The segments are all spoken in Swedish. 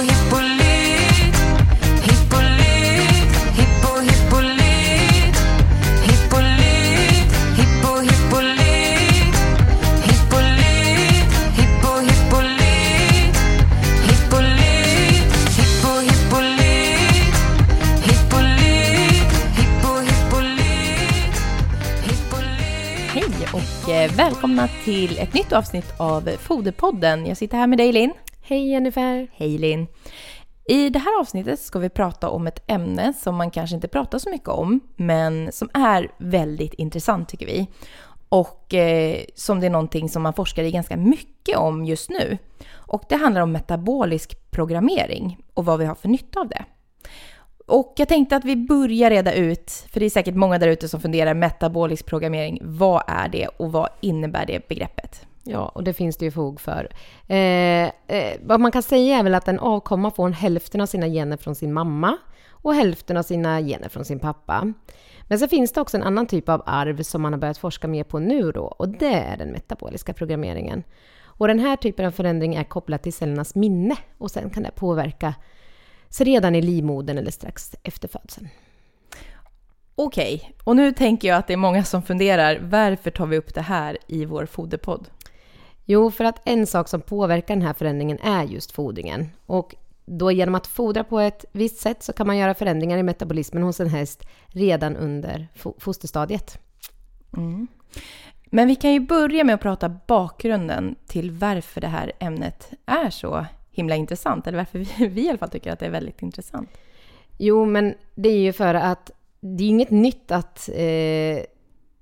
hippolyt Hippolyt, hippo hippolyt Hippolyt, hippo hippolyt Hippolyt, hippo hippolyt Hippolyt, hippo hippolyt Hippolyt, hippo hippolyt Hippolyt Hej och eh, välkomna till ett nytt avsnitt av Foderpodden. Jag sitter här med dig Linn. Hej Jennifer! Hej Linn. I det här avsnittet ska vi prata om ett ämne som man kanske inte pratar så mycket om, men som är väldigt intressant tycker vi. Och eh, som det är någonting som man forskar i ganska mycket om just nu. Och det handlar om metabolisk programmering och vad vi har för nytta av det. Och jag tänkte att vi börjar reda ut, för det är säkert många där ute som funderar, metabolisk programmering, vad är det och vad innebär det begreppet? Ja, och det finns det ju fog för. Eh, eh, vad man kan säga är väl att en avkomma får hälften av sina gener från sin mamma och hälften av sina gener från sin pappa. Men så finns det också en annan typ av arv som man har börjat forska mer på nu då, och det är den metaboliska programmeringen. Och den här typen av förändring är kopplad till cellernas minne och sen kan det påverka redan i livmodern eller strax efter födseln. Okej, och nu tänker jag att det är många som funderar, varför tar vi upp det här i vår foderpodd? Jo, för att en sak som påverkar den här förändringen är just fodringen. Och då genom att fodra på ett visst sätt så kan man göra förändringar i metabolismen hos en häst redan under fo- fosterstadiet. Men vi kan ju börja med att prata bakgrunden till varför det här ämnet är så himla intressant, eller varför vi, vi i alla fall tycker att det är väldigt intressant. Jo, men det är ju för att det är inget nytt att, eh,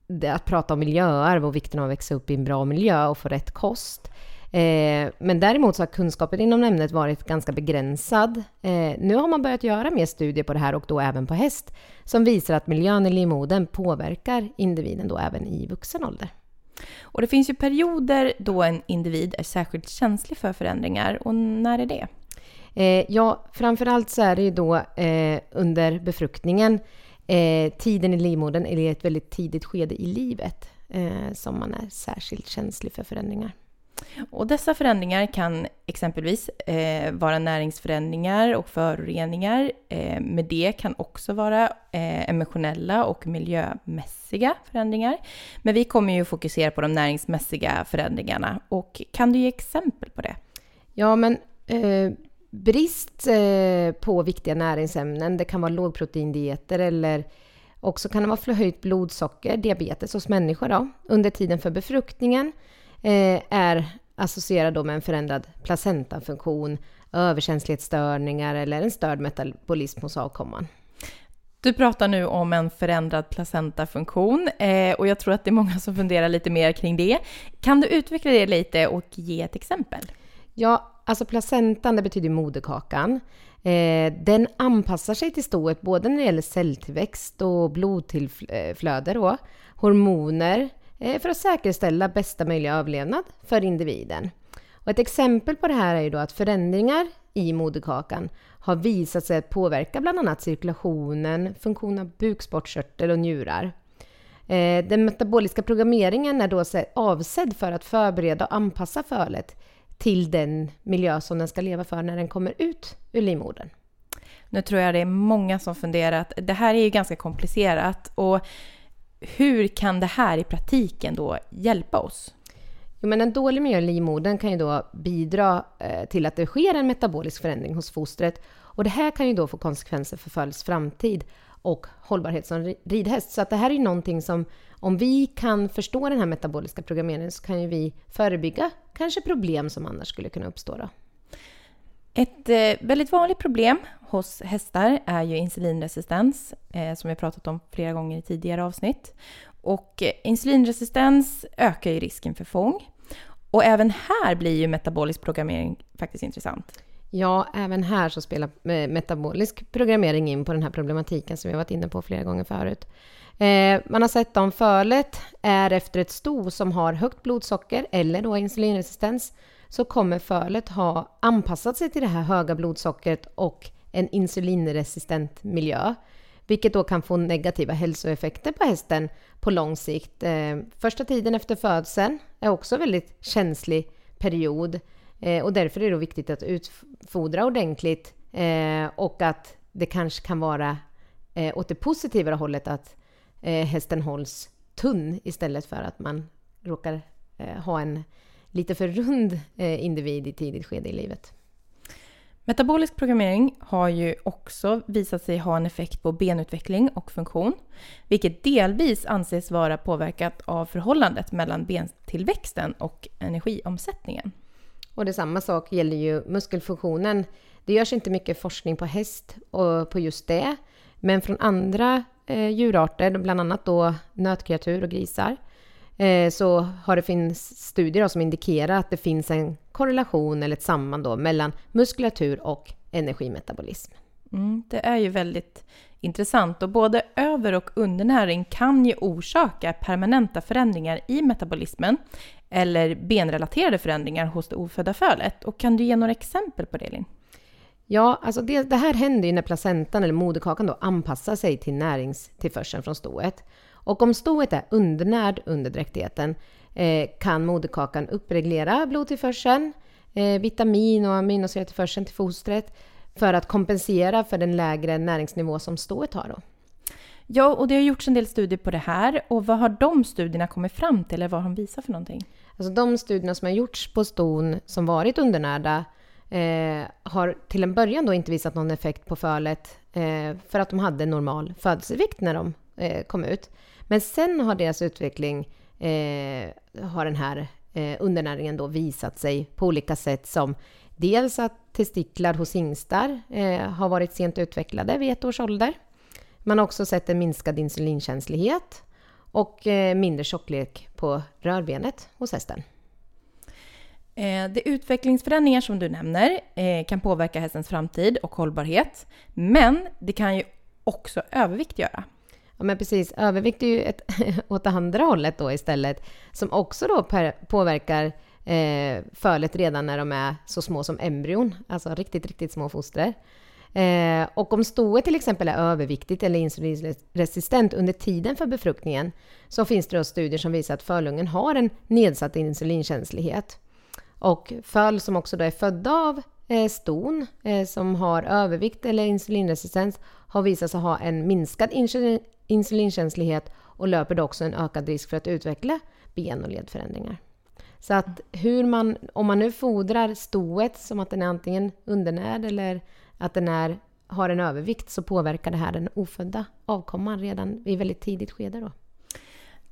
det- att prata om miljöarv och vikten av att växa upp i en bra miljö och få rätt kost. Eh, men däremot så har kunskapen inom ämnet varit ganska begränsad. Eh, nu har man börjat göra mer studier på det här och då även på häst som visar att miljön i livmodern påverkar individen då även i vuxen ålder. Och det finns ju perioder då en individ är särskilt känslig för förändringar, och när är det? Eh, ja, framförallt så är det ju då eh, under befruktningen, eh, tiden i livmodern eller ett väldigt tidigt skede i livet eh, som man är särskilt känslig för förändringar. Och dessa förändringar kan exempelvis eh, vara näringsförändringar och föroreningar. Eh, med det kan också vara eh, emotionella och miljömässiga förändringar. Men vi kommer ju fokusera på de näringsmässiga förändringarna. Och kan du ge exempel på det? Ja, men eh, brist eh, på viktiga näringsämnen, det kan vara lågproteindieter eller också kan det vara förhöjt blodsocker, diabetes hos människor då, under tiden för befruktningen eh, är associerad då med en förändrad placentafunktion, överkänslighetsstörningar eller en störd metabolism hos avkomman. Du pratar nu om en förändrad placentafunktion eh, och jag tror att det är många som funderar lite mer kring det. Kan du utveckla det lite och ge ett exempel? Ja, alltså placentan, det betyder moderkakan. Eh, den anpassar sig till stoet både när det gäller celltillväxt och blodtillflöde då, hormoner, eh, för att säkerställa bästa möjliga överlevnad för individen. Och ett exempel på det här är ju då att förändringar i moderkakan har visat sig att påverka bland annat cirkulationen, funktion av bukspottkörtel och njurar. Eh, Den metaboliska programmeringen är då avsedd för att förbereda och anpassa fölet till den miljö som den ska leva för när den kommer ut ur livmodern. Nu tror jag det är många som funderar att det här är ju ganska komplicerat och hur kan det här i praktiken då hjälpa oss? Jo, men en dålig miljö i livmodern kan ju då bidra eh, till att det sker en metabolisk förändring hos fostret och det här kan ju då få konsekvenser för fölets framtid och hållbarhet som ri- ridhäst. Så att det här är ju någonting som om vi kan förstå den här metaboliska programmeringen så kan ju vi förebygga kanske problem som annars skulle kunna uppstå. Då. Ett eh, väldigt vanligt problem hos hästar är ju insulinresistens, eh, som vi pratat om flera gånger i tidigare avsnitt. Och eh, insulinresistens ökar ju risken för fång. Och även här blir ju metabolisk programmering faktiskt intressant. Ja, även här så spelar metabolisk programmering in på den här problematiken som vi har varit inne på flera gånger förut. Eh, man har sett om fölet är efter ett sto som har högt blodsocker eller då insulinresistens så kommer fölet ha anpassat sig till det här höga blodsockret och en insulinresistent miljö. Vilket då kan få negativa hälsoeffekter på hästen på lång sikt. Eh, första tiden efter födseln är också en väldigt känslig period. Eh, och därför är det då viktigt att utfodra ordentligt eh, och att det kanske kan vara eh, åt det positiva hållet att eh, hästen hålls tunn istället för att man råkar eh, ha en lite för rund eh, individ i tidigt skede i livet. Metabolisk programmering har ju också visat sig ha en effekt på benutveckling och funktion, vilket delvis anses vara påverkat av förhållandet mellan bentillväxten och energiomsättningen. Och det samma sak gäller ju muskelfunktionen. Det görs inte mycket forskning på häst och på just det, men från andra eh, djurarter, bland annat då nötkreatur och grisar, eh, så har det finns studier som indikerar att det finns en korrelation eller ett samband då mellan muskulatur och energimetabolism. Mm, det är ju väldigt intressant och både över och undernäring kan ju orsaka permanenta förändringar i metabolismen eller benrelaterade förändringar hos det ofödda fölet. Och kan du ge några exempel på det, Linn? Ja, alltså det, det här händer ju när placentan eller moderkakan då anpassar sig till näringstillförseln från stoet. Och om stoet är undernärd under dräktigheten eh, kan moderkakan uppreglera blodtillförseln, eh, vitamin och aminosyrtillförseln till fostret för att kompensera för den lägre näringsnivå som stoet har. Då. Ja, och det har gjorts en del studier på det här. Och vad har de studierna kommit fram till, eller vad har de visat för någonting? Alltså de studierna som har gjorts på ston som varit undernärda eh, har till en början då inte visat någon effekt på fölet eh, för att de hade normal födelsevikt när de eh, kom ut. Men sen har deras utveckling, eh, har den här eh, undernäringen då visat sig på olika sätt som dels att testiklar hos hingstar eh, har varit sent utvecklade vid ett års ålder. Man har också sett en minskad insulinkänslighet och eh, mindre tjocklek på rörbenet hos hästen. Eh, De utvecklingsförändringar som du nämner eh, kan påverka hästens framtid och hållbarhet. Men det kan ju också övervikt göra. Ja men precis, övervikt är ju ett, åt det andra hållet då istället, som också då per, påverkar eh, fölet redan när de är så små som embryon, alltså riktigt, riktigt små foster. Eh, och om stoet till exempel är överviktigt eller insulinresistent under tiden för befruktningen så finns det då studier som visar att fölungen har en nedsatt insulinkänslighet. Och föl som också då är födda av eh, ston eh, som har övervikt eller insulinresistens har visat sig ha en minskad insulinkänslighet och löper då också en ökad risk för att utveckla ben och ledförändringar. Så att hur man, om man nu fodrar stoet som att den är antingen undernärd eller att den är, har en övervikt så påverkar det här den ofödda avkomman redan i väldigt tidigt skede då.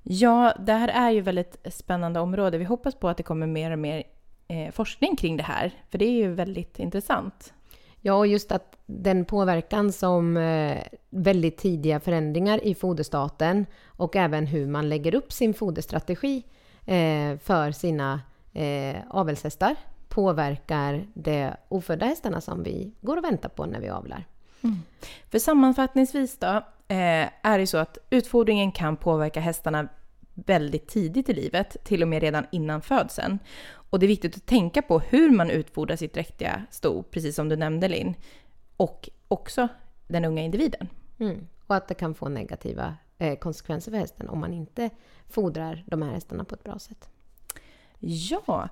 Ja, det här är ju väldigt spännande område. Vi hoppas på att det kommer mer och mer eh, forskning kring det här, för det är ju väldigt intressant. Ja, och just att den påverkan som eh, väldigt tidiga förändringar i foderstaten och även hur man lägger upp sin foderstrategi eh, för sina eh, avelshästar påverkar de ofödda hästarna som vi går och väntar på när vi avlar. För sammanfattningsvis då, eh, är det så att utfodringen kan påverka hästarna väldigt tidigt i livet, till och med redan innan födseln. Och det är viktigt att tänka på hur man utfodrar sitt dräktiga sto, precis som du nämnde Linn, och också den unga individen. Mm. Och att det kan få negativa eh, konsekvenser för hästen om man inte fodrar de här hästarna på ett bra sätt. Ja,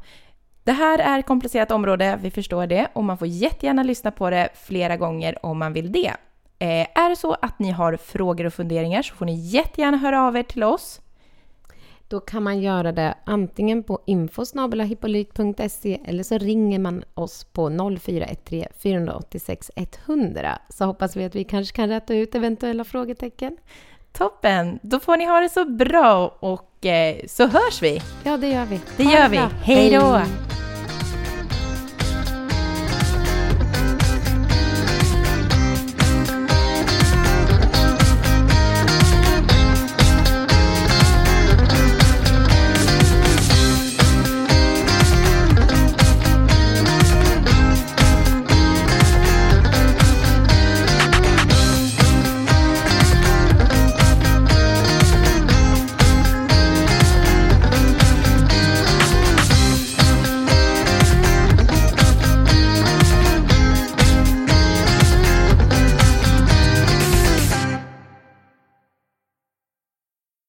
det här är ett komplicerat område, vi förstår det, och man får jättegärna lyssna på det flera gånger om man vill det. Eh, är det så att ni har frågor och funderingar så får ni jättegärna höra av er till oss. Då kan man göra det antingen på infosnabelahippolyt.se eller så ringer man oss på 0413 486 100 så hoppas vi att vi kanske kan rätta ut eventuella frågetecken. Toppen! Då får ni ha det så bra och eh, så hörs vi. Ja, det gör vi. Det Ha gör vi. Hej då!